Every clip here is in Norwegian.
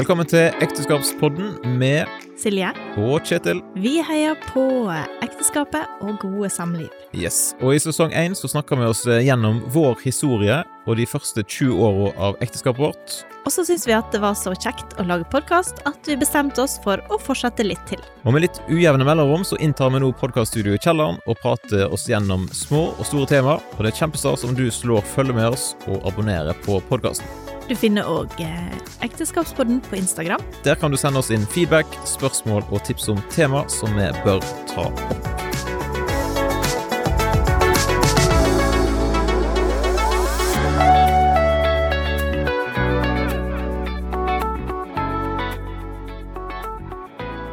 Velkommen til Ekteskapspodden med Silje, og Kjetil. vi heier på ekteskapet og gode samliv. Yes. Og i sesong én så snakker vi oss eh, gjennom vår historie og de første 20 åra av ekteskapet vårt. Og så syns vi at det var så kjekt å lage podkast at vi bestemte oss for å fortsette litt til. Og med litt ujevne mellomrom så inntar vi nå podkaststudioet i kjelleren og prater oss gjennom små og store temaer. Og det er kjempestas om du slår følge med oss og abonnerer på podkasten. Du finner òg eh, Ekteskapspodden på Instagram. Der kan du sende oss inn feedback, spørsmål og tips om tema som vi bør ta opp.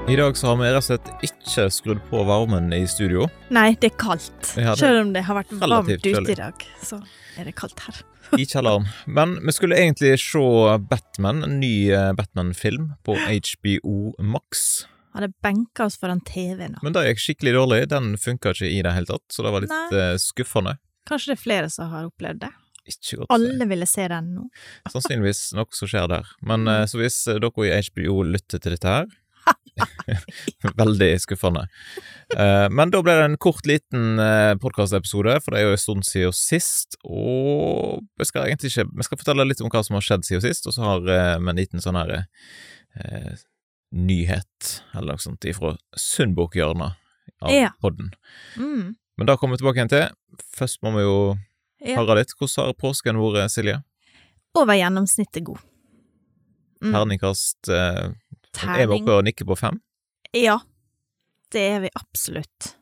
I dag så har vi rett og slett ikke skrudd på varmen i studio. Nei, det er kaldt. Ja, det er Selv om det har vært varmt ute i dag, så er det kaldt her. I kjelleren. Men vi skulle egentlig se Batman, en ny eh, Batman-film på HBO Max. Hadde benka oss foran TV-en. Men det gikk skikkelig dårlig. Den funka ikke i det hele tatt, så det var litt Nei. eh, skuffende. Kanskje det er flere som har opplevd det. Ikke godt. Alle ville se den nå. Sannsynligvis noe som skjer der. Men eh, så hvis dere i HBO lytter til dette her Veldig skuffende. Eh, men da ble det en kort, liten uh, podkastepisode, for det er jo en stund siden sist. Og vi skal egentlig ikke Vi skal fortelle litt om hva som har skjedd siden sist, og så har eh, vi en liten sånn her eh, nyhet, eller noe sånt, ifra Sundbokhjørnet av Ja. podden. Mm. Men da kommer vi tilbake igjen til. Først må vi jo Ja. høre litt. Hvordan har påsken vært, Silje? Over gjennomsnittet god. Mm. Terningkast eh, Er vi Terning. oppe og nikker på fem? Ja, det er vi absolutt.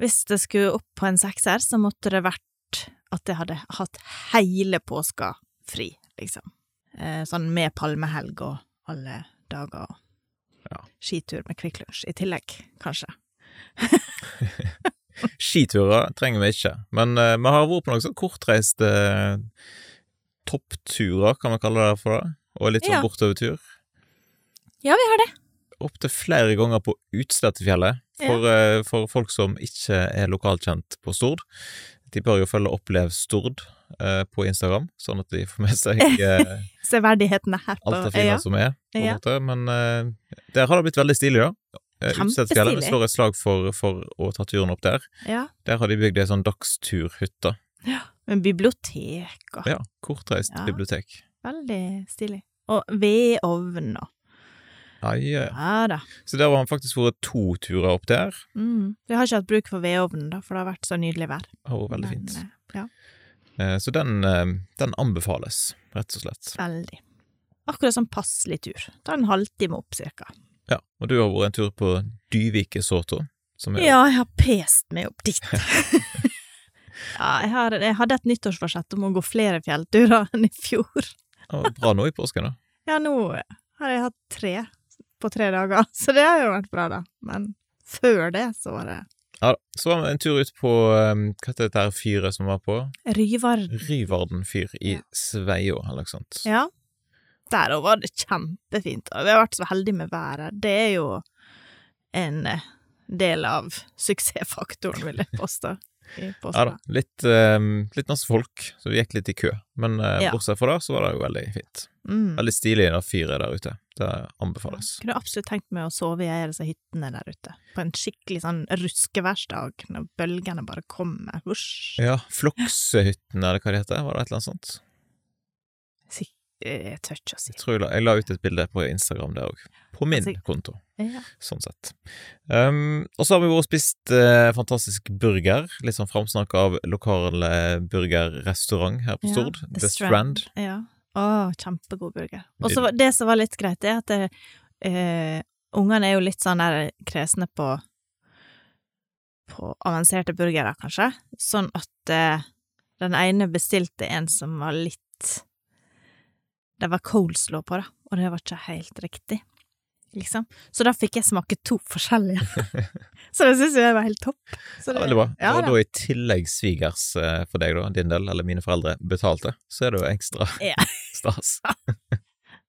Hvis det skulle opp på en sekser, så måtte det vært at jeg hadde hatt hele påska fri, liksom. Eh, sånn med palmehelg og alle dager. og Ja. Skitur med Kvikk Lunsj i tillegg, kanskje. Skiturer trenger vi ikke, men eh, vi har vært på noen sånn kortreiste eh, toppturer, kan vi kalle det for det, og litt sånn Ja. bortovertur. Ja, vi har det. Opptil flere ganger på Utslettefjellet, for, eh, for folk som ikke er lokalkjent på Stord. De bør jo følge Opplev Stord eh, på Instagram, sånn at de får med seg eh, Severdighetene her på alt det fine ja. som er, på en Ja. måte. Men eh, der har det blitt veldig stilig, da. Eh, Utslettefjellet, vi slår et slag for, for å ta turen opp der. Ja. Der har de bygd ei sånn dagsturhytte. Med bibliotek og Ja, kortreist Ja. bibliotek. Veldig stilig. Og vedovn og Ja, ja. Ja da. Så der har han faktisk vært to turer opp der. Mm. Vi har ikke hatt bruk for vedovnen, da, for det har vært så nydelig vær. Vært veldig Men, fint. eh, Ja, Eh, Så den, eh, den anbefales, rett og slett. veldig. Akkurat som passelig tur. Ta en halvtime opp, cirka. Ja, Og du har vært en tur på Dyvike-Soto, som er Ja, jeg har pest meg opp dit. ja, jeg, har, jeg hadde et nyttårsforsett om å gå flere fjellturer enn i fjor. det var bra nå i påsken, da. Ja, nå har jeg hatt tre på tre dager, så det har jo vært bra, da. Men før det, så var det Ja, Så var vi en tur ut på eh, Hva heter dette her fyret som var på? Ryvarden. Ryvarden fyr i Ja. Sveio, eller noe sånt. Ja. Der òg var det kjempefint. Og vi har vært så heldige med været. Det er jo en eh, del av suksessfaktoren, vil jeg påstå. Ja da. Litt, um, litt masse folk, så vi gikk litt i kø. Men uh, Ja. bortsett fra det, så var det jo veldig fint. Mm. Veldig stilig det fyret der ute. Det anbefales. Kunne absolutt tenkt meg å sove i ei av disse hyttene der ute. På en skikkelig sånn ruskeværsdag, når bølgene bare kommer. Husj. Ja, Floksehytten, eller hva det heter. Var det et eller annet sånt? Jeg tør ikke å si Jeg la, jeg la ut et bilde på Instagram der òg. På min Altså- konto, ja. sånn sett. Um, og så har vi vært og spist eh, fantastisk burger. Litt sånn framsnakk av lokal burgerrestaurant her på Ja, Stord. The Strand. Ja. Å, kjempegod burger. Og så det som var litt greit, er at det, eh, ungene er jo litt sånn der kresne på på avanserte burgere, kanskje. Sånn at eh, den ene bestilte en som var litt Det var coleslaw på, da, og det var ikke helt riktig, liksom. Så da fikk jeg smake to forskjellige. så det syns jeg var helt topp. Så Ja, veldig bra. Ja, og da. i tillegg svigers eh, for deg, da, din del, eller mine foreldre, betalte, så er det jo ekstra Ja. stas.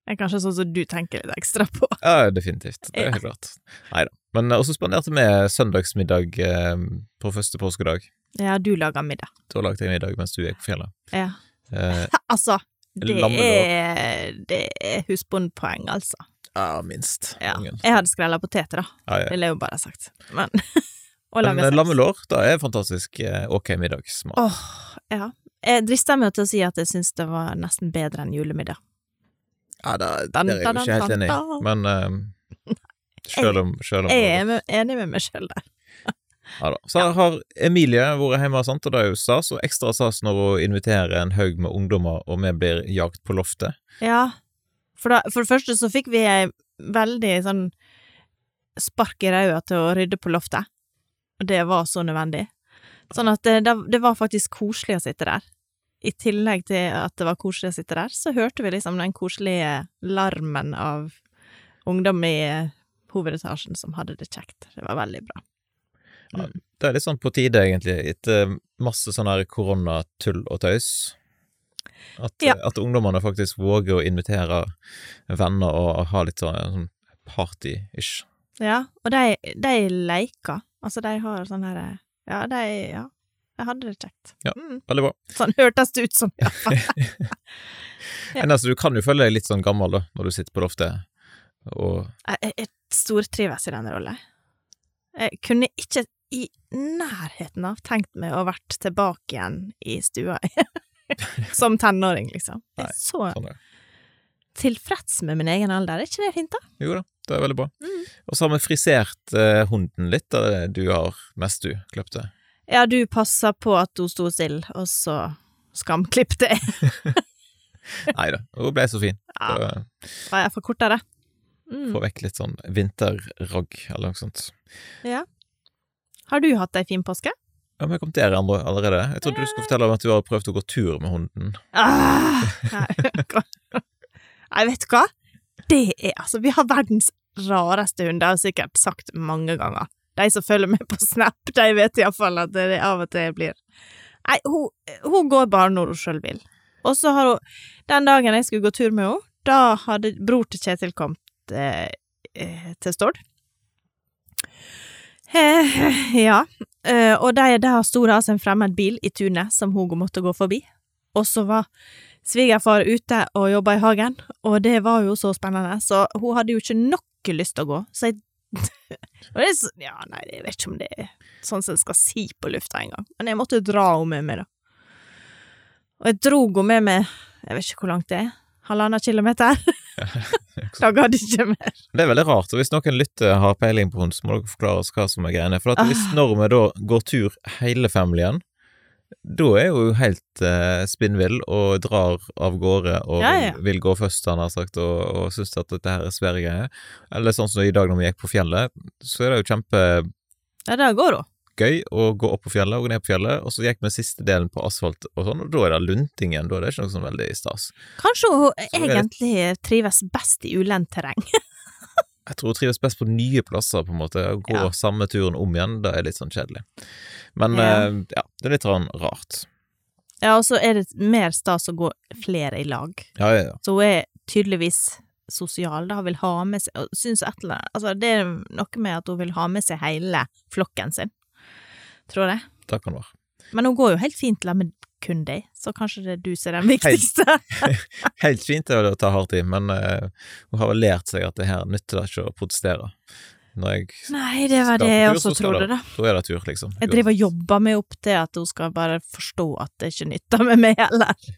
Det er kanskje sånn som du tenker litt ekstra på. Ja, definitivt. Det er helt klart. Nei da. Men eh, også spanderte vi søndagsmiddag eh, på første påskedag. Ja, du lager middag. Da lagde jeg middag mens du gikk på fjellet. Ja. Eh, Altså, Det er, det er husbondpoeng, altså. Ja, minst. Ja. Jeg hadde skrella poteter, da. Ja, ja. Ville jeg jo bare sagt. Men Og laga eh, saus. lammelår, da er fantastisk eh, ok middagsmat. Åh, ja. Jeg drister meg til å si at jeg syns det var nesten bedre enn julemiddag. Ja, da, der er jeg jo ikke helt enig men uh, selv om, selv om Jeg er med- enig med meg sjøl der. ja, da. Så har Emilie vært hjemme, sant, og det er jo stas, og ekstra stas når hun inviterer en haug med ungdommer, og vi blir jagt på loftet. Ja. For, da, for det første så fikk vi ei veldig sånn spark i ræva til å rydde på loftet. Og det var så nødvendig. Sånn at det, det, det var faktisk koselig å sitte der. I tillegg til at det var koselig å sitte der, så hørte vi liksom den koselige larmen av ungdom i eh, hovedetasjen som hadde det kjekt. Det var veldig bra. Det er litt sånn på tide, egentlig, etter masse sånn her koronatull og tøys. At, Ja. at ungdommene faktisk våger å invitere venner og ha litt sånn, sånn party-ish. Ja, og de, de leker. Altså, de har sånn her Ja, de Ja. Jeg hadde det kjekt. Ja. Mm. Veldig bra. Sånn hørtes det ut som. Ja. Men altså, du kan jo føle deg litt sånn gammel, da, når du sitter på loftet og jeg, jeg stortrives i den rollen. Jeg kunne ikke i nærheten av tenkt meg å vært tilbake igjen i stua som tenåring, liksom. Jeg er så sånn er det. tilfreds med min egen alder. Er ikke det fint, da? Jo da, det er veldig bra. Mm. Og så har vi frisert eh, hunden litt, det er det du har mest du kløpte. Ja, du passa på at hun sto stille, og så skamklippte jeg. Nei da, hun ble så fin. Ja, var jeg for kortere? Mm. Få vekk litt sånn vinterragg eller noe sånt. Har du hatt ei fin påske? Ja, jeg kom til dere andre allerede. Jeg trodde du skulle fortelle om at du har prøvd å gå tur med hunden. Ah, nei, vet du hva? Det er altså Vi har verdens rareste hund, det har jeg sikkert sagt mange ganger. De som følger med på Snap, de vet iallfall at det av og til blir Nei, hun, hun går bare når hun sjøl vil. Og så har hun Den dagen jeg skulle gå tur med henne, da hadde bror til Kjetil kommet eh, eh, til Stord. Eh, ja, eh, og de, der sto det altså en fremmed bil i tunet som hun måtte gå forbi. Og så var svigerfar ute og jobba i hagen, og det var jo så spennende, så hun hadde jo ikke noe lyst til å gå, så jeg så, Ja, nei, jeg vet ikke om det er sånn som jeg skal si på lufta engang, men jeg måtte dra henne med meg, da. Og jeg dro henne med meg, jeg vet ikke hvor langt det er, halvannen kilometer. da ga det ikke mer. Det er veldig rart, og hvis noen lytter har peiling på hund, så må dere forklare oss hva som er greiene. For hvis Ah. når vi da går tur hele familien, da er hun jo helt eh, spinnvill og drar av gårde og Ja, ja. Vil, vil gå først, han har sagt, og, og syns at dette her er svære greier. Eller sånn som i dag når vi gikk på fjellet, så er det jo kjempe Ja, der går hun. Å gå opp på fjellet og gå ned på fjellet, og så gikk vi siste delen på asfalt og sånn, og da er det lunting igjen, da er det ikke noe sånn veldig stas. Kanskje hun egentlig litt... trives best i ulendt terreng. Jeg tror hun trives best på nye plasser, på en måte. Å gå Ja. samme turen om igjen, det er litt sånn kjedelig. Men Ja. ja, ja det er litt sånn rart. Ja, og så er det mer stas å gå flere i lag. Ja, ja, ja. Så hun er tydeligvis sosial, da, vil ha med seg og synes et eller annet Altså, det er noe med at hun vil ha med seg hele flokken sin, tror jeg. Det kan være. Men hun går jo helt fint sammen med kun deg, så kanskje det er du som er den viktigste. Helt fint er det å ta hardt i, men uh, hun har vel lært seg at det her nytter det ikke å protestere. Når jeg Nei, det var det jeg tur, også trodde, da. Da er det tur, liksom. Jeg driver og jobber meg opp til at hun skal bare forstå at det ikke nytter med meg heller.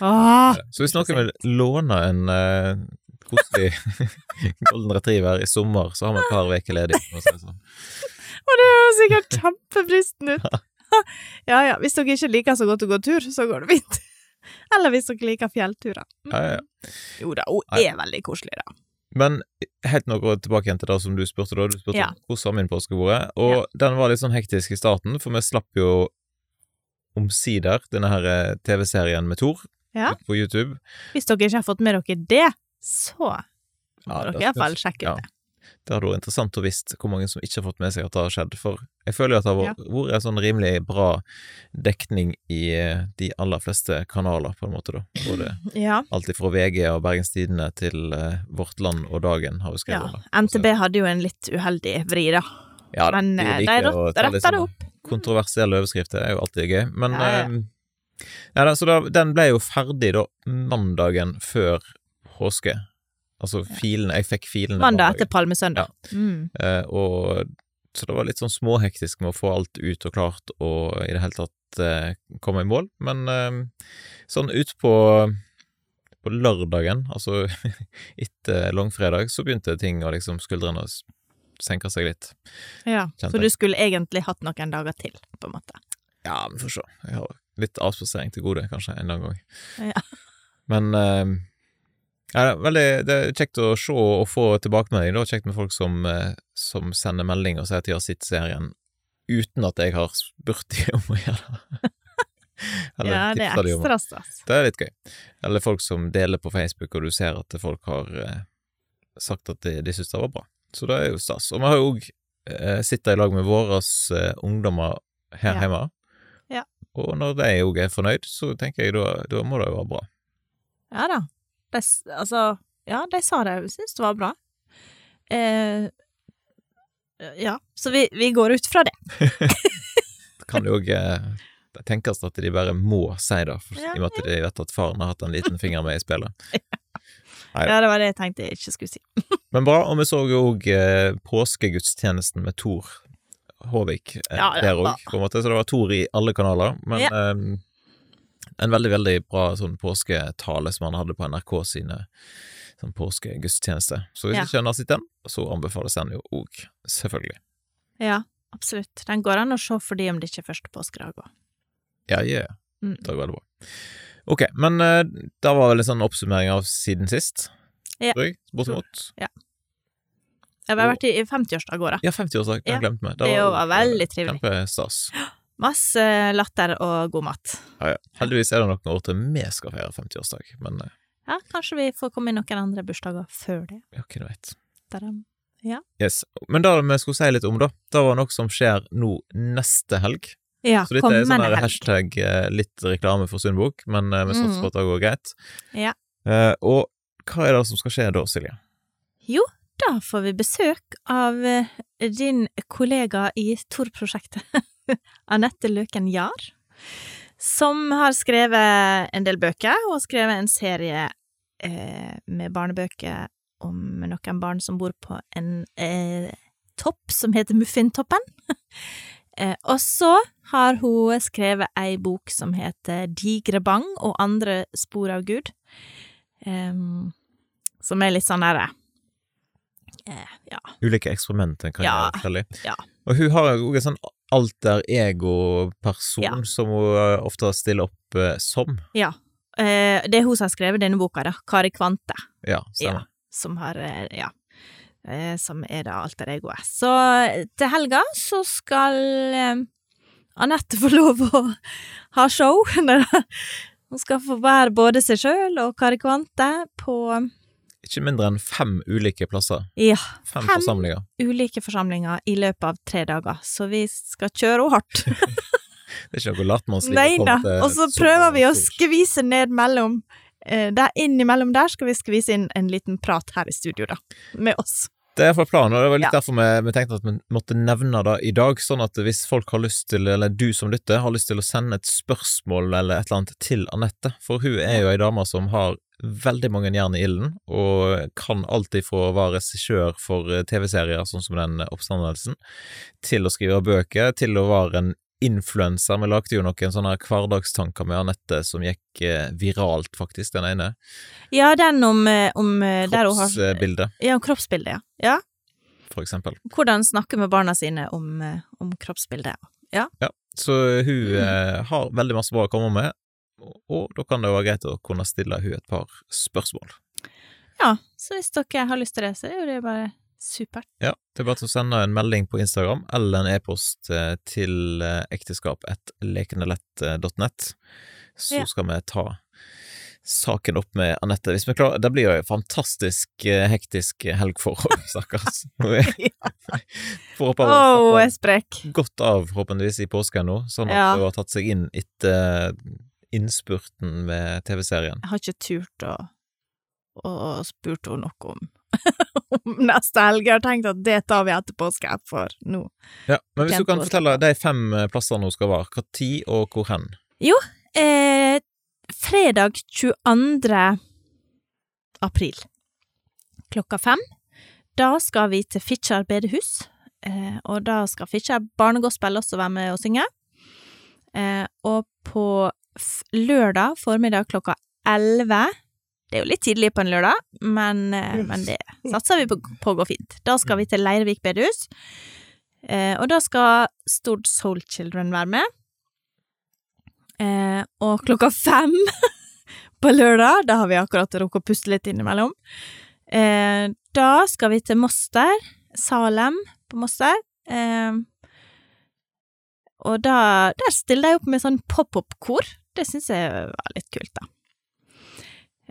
Åh, Så hvis noen vil låne en uh, koselig golden retriever i sommer, så har vi et par uker ledig. det sånn. Og det høres sikkert kjempefristende ut. Ja ja, hvis dere ikke liker så godt å gå tur, så går det fint. Eller hvis dere liker fjellturer. Ja, ja, ja. Jo da, hun er veldig koselig, da. Men helt noe tilbake igjen til det som du spurte da. Du spurte Ja. hvordan har min påske vært, og den var litt sånn hektisk i starten, for vi slapp jo omsider denne her eh, TV-serien med Thor Ja. på YouTube. Hvis dere ikke har fått med dere det, så må Ja, dere iallfall sjekke ut det. Det hadde vært interessant å visst hvor mange som ikke har fått med seg at det har skjedd, for jeg føler jo at det har vært, en sånn rimelig bra dekning i eh, de aller fleste kanaler, på en måte, da. Både Ja. alt fra VG og Bergens Tidende til eh, Vårt Land og Dagen har jo skrevet ja. NTB hadde jo en litt uheldig vri, da. Ja, Men de eh, de litt retta det sånne opp. Kontroversielle overskrifter er jo alltid gøy, men Ja, ja. eh, Ja, da, så da, den ble jo ferdig da mandagen før påske. Altså filene Jeg fikk filene Mandag etter palmesøndag. Ja. Mm. Eh, og så det var litt sånn småhektisk med å få alt ut og klart og i det hele tatt eh, komme i mål. Men eh, sånn utpå på lørdagen, altså etter langfredag, så begynte ting å liksom skuldrene å senke seg litt. Ja, Kjente så du skulle egentlig hatt noen dager til, på en måte. Ja, vi får se. Jeg har litt avspasering til gode, kanskje, en gang. Ja. Men eh, ja, det, veldig, det er kjekt å se og få tilbakemelding. Det er kjekt med folk som, eh, som sender melding og sier at de har sett serien uten at jeg har spurt dem om å gjøre det. Eller ja, det er ekstra stas. Det er litt gøy. Eller folk som deler på Facebook, og du ser at folk har eh, sagt at de, de syns det var bra. Så det er jo stas. Og vi har jo òg eh, sittet i lag med våre eh, ungdommer her Ja. hjemme. Ja. Og når de òg er fornøyd, så tenker jeg da, da må det jo være bra. Ja da. De, altså, ja, de sa det, jeg syns det var bra. Eh, ja, så vi, vi går ut fra det. Det kan jo eh, tenkes at de bare må si det, for, Ja. i og med at de vet at faren har hatt en liten finger med i spillet. Nei. Ja, det var det jeg tenkte jeg ikke skulle si. Men bra, og vi så jo òg eh, påskegudstjenesten med Tor Håvik eh, Ja, der òg, på en måte, så det var Tor i alle kanaler. Men Ja. eh, en veldig, veldig bra sånn påsketale som han hadde på NRK sine sånn påskegudstjeneste. Så hvis Ja. ikke han har sett den, så anbefales den jo òg, selvfølgelig. Ja, absolutt. Den går an å se fordi om det ikke er første påskedag òg. Ja, ja, Mm. det er veldig bra. Ok, men uh, det var vel en sånn oppsummering av siden sist, Ja. tror jeg, bortimot. Jeg har vært i i 50-årsdag òg, da. Ja, 50-årsdag, det Ja, glemte vi. det jo, var veldig trivelig. Kjempestas. Masse latter og god mat. Ja, ja. Heldigvis er det noen år til vi skal feire 50-årsdag, men eh, Ja, kanskje vi får komme i noen andre bursdager før det. ja, hvem vet. Ja. Yes. Men det vi skulle si litt om, da, det var noe som skjer nå neste helg. Ja, Så dette er sånn kommende her hashtag eh, litt reklame for Sundbok, men eh, vi satser Mm. på at det går greit. Ja. Eh, og hva er det som skal skje da, Silje? Jo, Da får vi besøk av din kollega i Tor-prosjektet, Anette Løken Jahr, som har skrevet en del bøker, Hun har skrevet en serie eh, med barnebøker om noen barn som bor på en eh, topp som heter Muffintoppen. eh, og så har hun skrevet ei bok som heter Digre bang og andre spor av Gud, em, som er litt sånn derre eh, ja. Ulike eksperimenter kan Ja, gjøre forskjellig. ja. Og hun har òg en sånn alter ego-person Ja. som hun eh, ofte stiller opp eh, som. Ja. Eh, det er hun som har skrevet denne boka, da. Kari Kvante. Ja, stemmer. Som har eh, Ja. Eh, som er da alter egoet. Så til helga så skal eh, Anette få lov å ha show. Hun skal få være både seg sjøl og Kari Kvante på Ikke mindre enn fem ulike plasser. ja, Fem, Fem? forsamlinger. ulike forsamlinger i løpet av tre dager. Så vi skal kjøre henne hardt. Det er ikke noe latmannsliv. Nei da. Og så så prøver vi å skvise ned mellom eh, Der innimellom der skal vi skvise inn en liten prat her i studio, da. Med oss. Det er iallfall planen, og det var litt Ja. derfor vi, vi tenkte at vi måtte nevne det i dag, sånn at hvis folk har lyst til, eller du som lytter, har lyst til å sende et spørsmål eller et eller annet til Anette, for hun er jo ei dame som har veldig mange jern i ilden, og kan alltid få være regissør for eh, TV-serier, sånn som den Oppstandelsen, til å skrive bøker, til å være en influenser. Vi lagde jo noen sånne hverdagstanker med Anette som gikk eh, viralt, faktisk, den ene. Ja, den om, eh, om Kroppsbildet, Ja, om kroppsbildet, ja. ja. for eksempel. Hvordan snakke med barna sine om, om kroppsbildet. Så hun mm. har veldig masse bra å komme med, og, da kan det være greit å kunne stille hun et par spørsmål. Ja, så hvis dere har lyst til det, så er jo det bare supert. Ja, det er bare til å sende en melding på Instagram eller en e-post eh, til eh, ekteskap1lekendelett.nett, så Ja. skal vi ta saken opp med Anette. Hvis vi klarer Det blir jo en fantastisk eh, hektisk helg for henne, stakkars. Får håpe Å, hun er godt av, forhåpentligvis, i påsken nå, sånn at Ja. hun har tatt seg inn etter innspurten med TV-serien. Jeg har ikke turt å å spurt henne noe om om neste helg. Jeg har tenkt at det tar vi etter påske, for nå Ja, men hvis du kan fortelle de fem eh, plassene hun skal være, tid og hvor hen? eh, fredag 22. april klokka fem, da skal vi til Fitjar bedehus. Eh, og da skal Fitjar barnegospel også være med og synge. Eh, og på lørdag formiddag klokka elleve Det er jo litt tidlig på en lørdag, men, yes. men det satser vi på, på går fint. Da skal vi til Leirvik bedehus. Eh, og da skal Stord Soul Children være med. Eh, og klokka fem på lørdag, da har vi akkurat rukket å puste litt innimellom, eh, da skal vi til Moster, Salem på Moster. Eh, og da, der stiller de opp med sånn pop-up-kor. Det syns jeg var litt kult, da.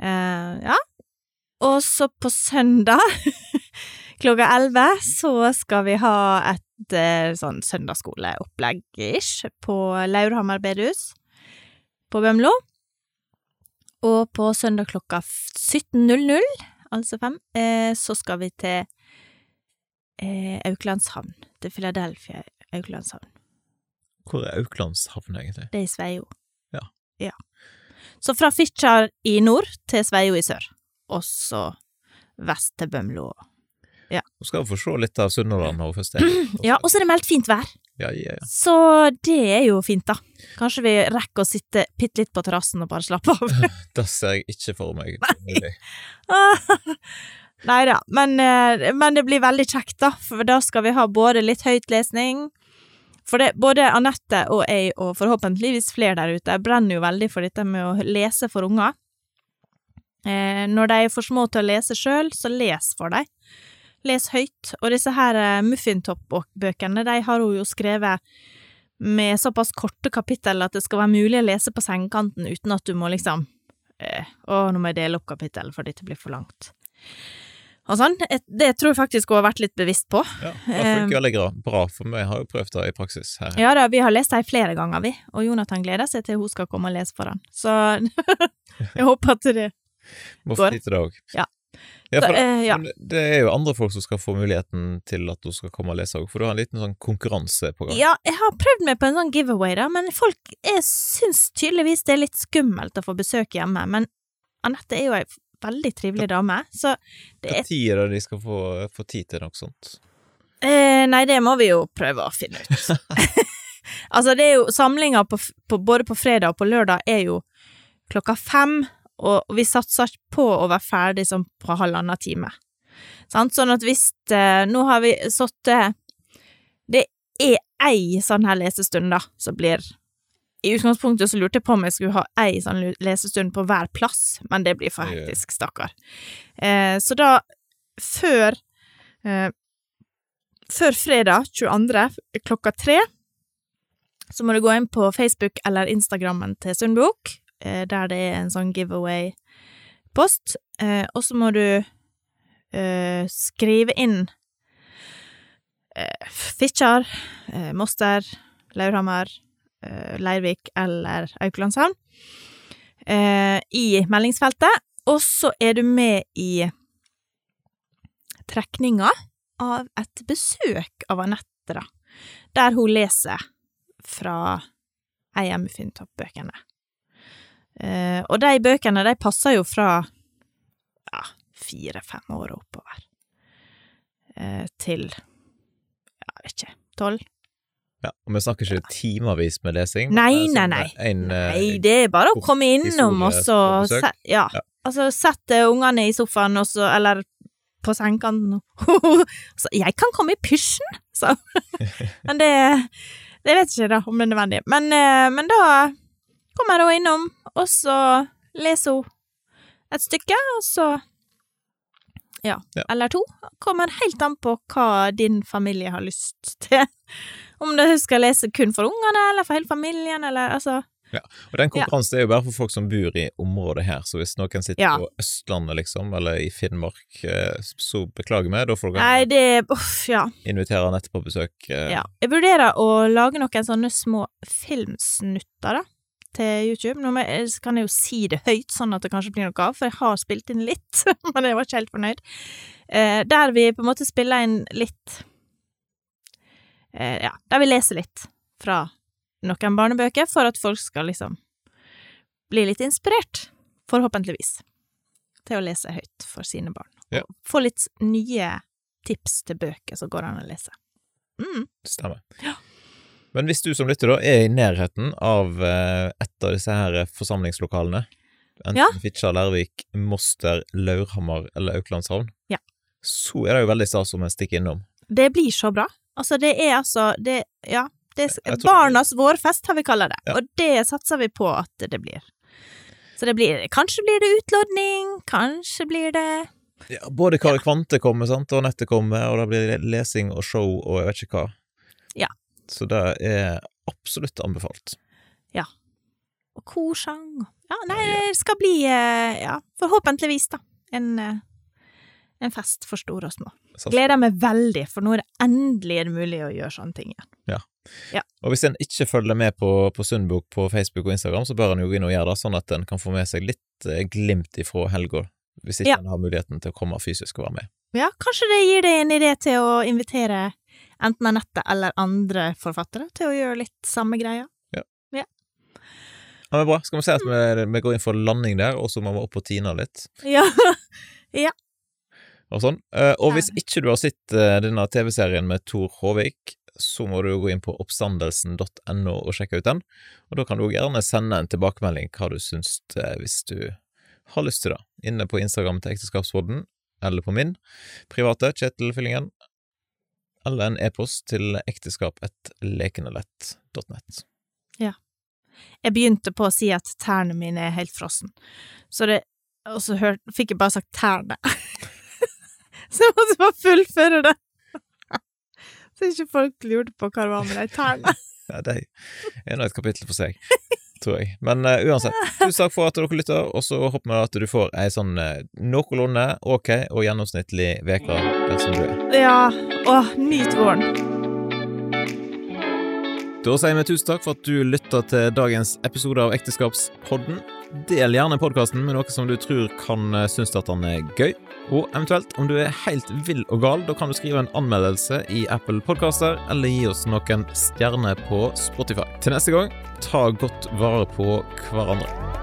Eh, ja. Og så på søndag klokka elleve så skal vi ha et eh, sånn søndagsskoleopplegg-ish på Laurhammer bedehus på Bømlo. Og på søndag klokka 17.00, altså fem, eh, så skal vi til Auklandshavn. Til Philadelphia Auklandshavn. Hvor er Auklandshavn, egentlig? Det er i Sveio. Ja. ja. Så fra Fitjar i nord til Sveio i sør. Og så vest til Bømlo. Nå skal vi få se litt av Sunnhordland hun først. Ja, og så er det meldt fint vær. Ja, ja, ja. Så det er jo fint, da. Kanskje vi rekker å sitte bitte litt på terrassen og bare slappe av. Det ser jeg ikke for meg. Nei da, men, eh, men det blir veldig kjekt, da, for da skal vi ha både litt høytlesning For det, både Anette og jeg, og forhåpentligvis flere der ute, brenner jo veldig for dette med å lese for unger. Eh, når de er for små til å lese sjøl, så les for dem. Les høyt. Og disse her eh, Muffintopp-bøkene, de har hun jo skrevet med såpass korte kapittel at det skal være mulig å lese på sengekanten uten at du må liksom eh, Å, nå må jeg dele opp kapittel, for dette blir for langt. Og sånn. Det tror jeg faktisk hun har vært litt bevisst på. Ja, det funker veldig bra- bra, for meg har jo prøvd det i praksis her. Ja da, vi har lest dem flere ganger, vi, og Jonathan gleder seg til hun skal komme og lese for han. Så jeg håper at det Må få tid til det òg. Ja. Ja, for, eh, ja. det er jo andre folk som skal få muligheten til at du skal komme og lese òg, for du har en liten sånn konkurranse på gang. Ja, jeg har prøvd meg på en sånn giveaway, da, men folk jeg syns tydeligvis det er litt skummelt å få besøk hjemme. Men Anette er jo ei veldig trivelig dame, så det er Når de skal få, få tid til noe sånt? eh, Nei, det må vi jo prøve å finne ut. altså, det er jo Samlinga på, på, både på fredag og på lørdag er jo klokka fem, og vi satser på å være ferdig sånn på halvannen time. Sant? Sånn at hvis eh, Nå har vi sittet Det er ei sånn her lesestund, da, som blir I utgangspunktet så lurte jeg på om jeg skulle ha ei sånn lesestund på hver plass, men det blir for hektisk, stakkar. Eh, så da, før eh, Før fredag 22. klokka tre, så må du gå inn på Facebook eller Instagrammen til Sundbok, eh, der det er en sånn giveaway-post, eh, og så må du eh, skrive inn eh, Fitjar, eh, Moster, Laurhammer, Leirvik eller Auklandshavn eh, i meldingsfeltet, og så er du med i trekninga av et besøk av Anette, da, der hun leser fra ei av Muffintopp-bøkene. Eh, og de bøkene, de passer jo fra ja, fire-fem år oppover. Eh, til ja, jeg vet ikke, tolv? Ja, og vi snakker ikke timevis med lesing. Nei, nei, sånn En, eh, Nei, det er bare å komme innom og så Ja. Ja. Altså, sette ungene i sofaen, og så, eller på sengekanten. Så jeg kan komme i pysjen, så. Men det Det vet jeg ikke, da, om det er nødvendig. Men, eh, men da kommer hun innom, og så leser hun et stykke, og så ja, Ja. eller to. Kommer helt an på hva din familie har lyst til. Om du skal lese kun for ungene, eller for hele familien, eller altså ja. Og den konkurransen er jo bare for folk som bor i området her, så hvis noen sitter Ja. på Østlandet, liksom, eller i Finnmark, eh, så beklager vi, da får dere Nei, det Uff, ja. invitere Anette på besøk. eh, ja. Jeg vurderer å lage noen sånne små filmsnutter, da, til YouTube. Nå kan jeg jo si det høyt, sånn at det kanskje blir noe av, for jeg har spilt inn litt, men jeg var ikke helt fornøyd. Eh, der vi på en måte spiller inn litt eh, Ja, der vi leser litt fra noen barnebøker, for at folk skal liksom bli litt inspirert, forhåpentligvis, til å lese høyt for sine barn. Ja. Få litt nye tips til bøker som går an å lese. Mm. Stemmer. Ja. Men hvis du som lytter da er i nærheten av eh, et av disse her forsamlingslokalene, enten Ja. Fitjar, Lærvik, Moster, Laurhammer eller Auklandshavn, Ja. så er det jo veldig stas om en stikker innom. Det blir så bra. Altså, det er altså det, Ja. Det barnas vårfest, har vi kalla det. Ja. Og det satser vi på at det blir. Så det blir Kanskje blir det utlodning, kanskje blir det Ja, både Kari Kvante kommer, sant, og Nettet kommer, og det blir lesing og show og jeg vet ikke hva. Ja. Så det er absolutt anbefalt. Og korsang Ja, nei, det skal bli eh, Ja, forhåpentligvis, da. En, eh, en fest for store og små. Gleder meg veldig, for nå er det endelig er det mulig å gjøre sånne ting igjen. Og hvis en ikke følger med på, på Sundbok på Facebook og Instagram, så bør en jo gå inn og gjøre det, sånn at en kan få med seg litt eh, glimt ifra helga, hvis ikke Ja. en har muligheten til å komme fysisk og være med. Ja, kanskje det gir deg en idé til å invitere enten Anette eller andre forfattere til å gjøre litt samme greia. Ja, men bra. Skal vi si at vi, vi går inn for landing der, og så må vi opp og tine litt, Ja. og sånn. Eh, og hvis ikke du har sett eh, denne TV-serien med Tor Håvik, så må du gå inn på oppstandelsen.no og sjekke ut den, og da kan du gjerne sende en tilbakemelding hva du syns eh, hvis du har lyst til det, inne på Instagram til Ekteskapsråden, eller på min. Private, Kjetil Fyllingen, eller en e-post til ekteskap1lekenelett.nett. Jeg begynte på å si at tærne mine er helt frossen, så det Og så hør, fikk jeg bare sagt tærne. så jeg måtte bare fullføre det. så ikke folk lurte på hva det var med de tærne. Ja, det er nå et kapittel for seg, tror jeg. Men uh, uansett, tusen takk for at dere lytter, og så håper vi at du får ei sånn uh, noenlunde ok og gjennomsnittlig uke der som du er. Ja, åh, nyt våren. Da sier vi tusen takk for at du lytta til dagens episode av Ekteskapspodden. Del gjerne podkasten med noe som du tror kan eh, synes at den er gøy. Og eventuelt, om du er helt vill og gal, da kan du skrive en anmeldelse i Apple Podkaster, eller gi oss noen stjerner på Spotify. Til neste gang, ta godt vare på hverandre.